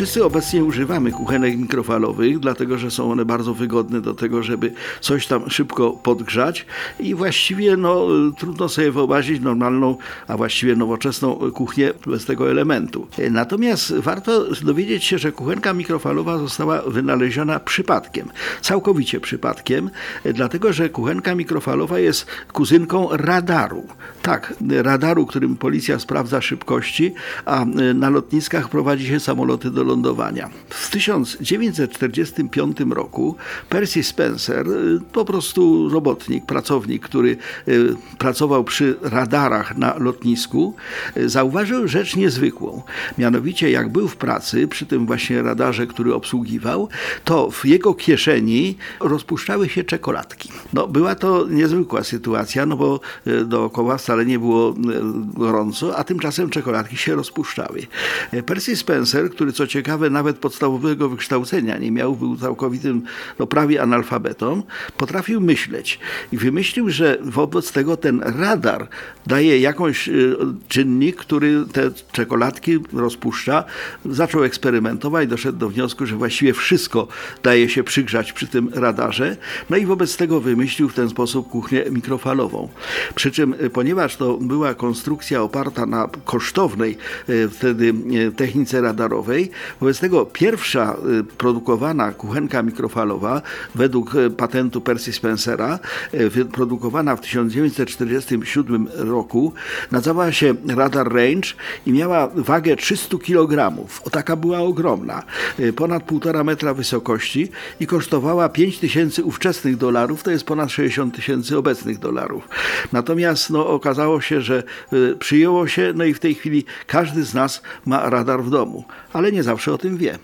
Wszyscy obecnie używamy kuchenek mikrofalowych, dlatego że są one bardzo wygodne do tego, żeby coś tam szybko podgrzać i właściwie no, trudno sobie wyobrazić normalną, a właściwie nowoczesną kuchnię bez tego elementu. Natomiast warto dowiedzieć się, że kuchenka mikrofalowa została wynaleziona przypadkiem, całkowicie przypadkiem, dlatego że kuchenka mikrofalowa jest kuzynką radaru. Tak, radaru, którym policja sprawdza szybkości, a na lotniskach prowadzi się samoloty do lądowania. W 1945 roku Percy Spencer, y, po prostu robotnik, pracownik, który y, pracował przy radarach na lotnisku, y, zauważył rzecz niezwykłą. Mianowicie, jak był w pracy przy tym właśnie radarze, który obsługiwał, to w jego kieszeni rozpuszczały się czekoladki. No, była to niezwykła sytuacja, no bo dookoła wcale nie było gorąco, a tymczasem czekoladki się rozpuszczały. Percy Spencer, który co ciekawe nawet podstawowego wykształcenia nie miał, był całkowitym, no prawie analfabetą, potrafił myśleć i wymyślił, że wobec tego ten radar daje jakąś y, czynnik, który te czekoladki rozpuszcza. Zaczął eksperymentować, doszedł do wniosku, że właściwie wszystko daje się przygrzać przy tym radarze. No i wobec tego wymyślił w ten sposób kuchnię mikrofalową. Przy czym, y, ponieważ to była konstrukcja oparta na kosztownej y, wtedy technice radarowej, Wobec tego pierwsza y, produkowana kuchenka mikrofalowa według y, patentu Percy Spencera, y, wyprodukowana w 1947 roku, nazywała się Radar Range i miała wagę 300 kg. O taka była ogromna, ponad 1,5 metra wysokości i kosztowała 5 tysięcy ówczesnych dolarów, to jest ponad 60 tysięcy obecnych dolarów. Natomiast no, okazało się, że przyjęło się, no i w tej chwili każdy z nas ma radar w domu, ale nie zawsze o tym wie.